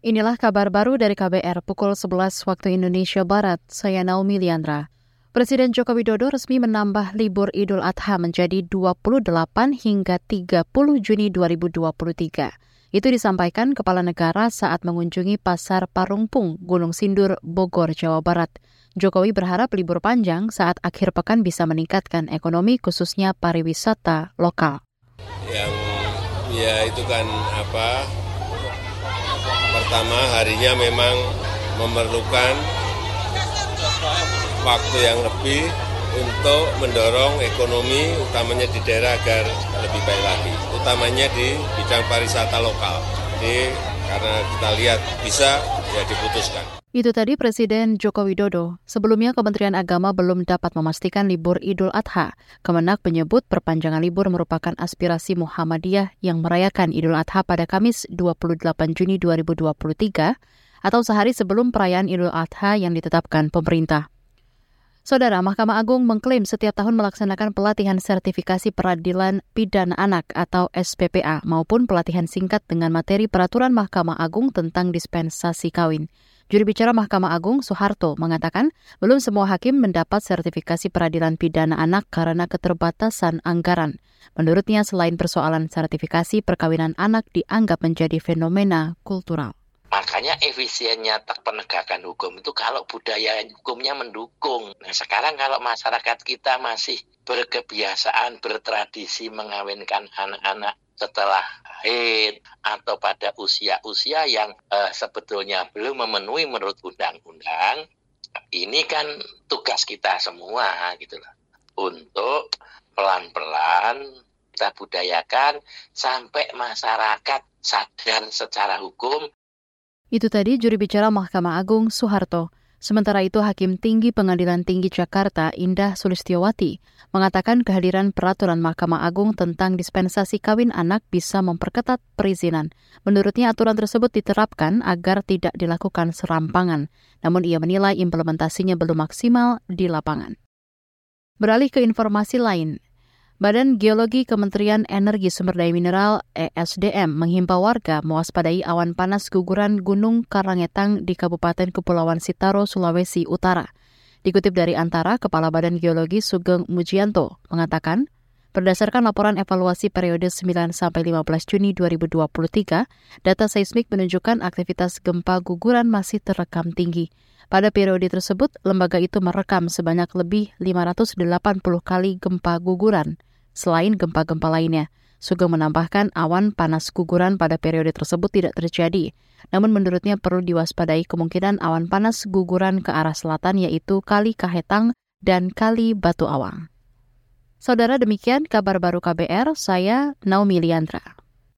Inilah kabar baru dari KBR pukul 11 waktu Indonesia Barat. Saya Naomi Liandra. Presiden Joko Widodo resmi menambah libur Idul Adha menjadi 28 hingga 30 Juni 2023. Itu disampaikan Kepala Negara saat mengunjungi Pasar Parungpung, Gunung Sindur, Bogor, Jawa Barat. Jokowi berharap libur panjang saat akhir pekan bisa meningkatkan ekonomi khususnya pariwisata lokal. Yang ya itu kan apa pertama harinya memang memerlukan waktu yang lebih untuk mendorong ekonomi utamanya di daerah agar lebih baik lagi, utamanya di bidang pariwisata lokal. Jadi karena kita lihat bisa ya diputuskan. Itu tadi Presiden Joko Widodo. Sebelumnya Kementerian Agama belum dapat memastikan libur Idul Adha. Kemenak menyebut perpanjangan libur merupakan aspirasi Muhammadiyah yang merayakan Idul Adha pada Kamis 28 Juni 2023 atau sehari sebelum perayaan Idul Adha yang ditetapkan pemerintah. Saudara, Mahkamah Agung mengklaim setiap tahun melaksanakan pelatihan sertifikasi peradilan pidana anak atau SPPA maupun pelatihan singkat dengan materi peraturan Mahkamah Agung tentang dispensasi kawin. Juri bicara Mahkamah Agung Soeharto mengatakan belum semua hakim mendapat sertifikasi peradilan pidana anak karena keterbatasan anggaran. Menurutnya selain persoalan sertifikasi perkawinan anak dianggap menjadi fenomena kultural. Makanya efisiennya penegakan hukum itu kalau budaya hukumnya mendukung. Nah sekarang kalau masyarakat kita masih berkebiasaan, bertradisi mengawinkan anak-anak setelah haid atau pada usia-usia yang eh, sebetulnya belum memenuhi menurut undang-undang, ini kan tugas kita semua gitu loh. Untuk pelan-pelan kita budayakan sampai masyarakat sadar secara hukum itu tadi juri bicara Mahkamah Agung Soeharto. Sementara itu, Hakim Tinggi Pengadilan Tinggi Jakarta Indah Sulistiowati mengatakan kehadiran peraturan Mahkamah Agung tentang dispensasi kawin anak bisa memperketat perizinan. Menurutnya aturan tersebut diterapkan agar tidak dilakukan serampangan, namun ia menilai implementasinya belum maksimal di lapangan. Beralih ke informasi lain, Badan Geologi Kementerian Energi Sumber Daya Mineral ESDM menghimbau warga mewaspadai awan panas guguran Gunung Karangetang di Kabupaten Kepulauan Sitaro, Sulawesi Utara. Dikutip dari Antara, Kepala Badan Geologi Sugeng Mujianto mengatakan, berdasarkan laporan evaluasi periode 9 sampai 15 Juni 2023, data seismik menunjukkan aktivitas gempa guguran masih terekam tinggi. Pada periode tersebut, lembaga itu merekam sebanyak lebih 580 kali gempa guguran selain gempa-gempa lainnya. Sugeng menambahkan awan panas guguran pada periode tersebut tidak terjadi. Namun menurutnya perlu diwaspadai kemungkinan awan panas guguran ke arah selatan yaitu Kali Kahetang dan Kali Batu Awang. Saudara demikian kabar baru KBR, saya Naomi Liandra.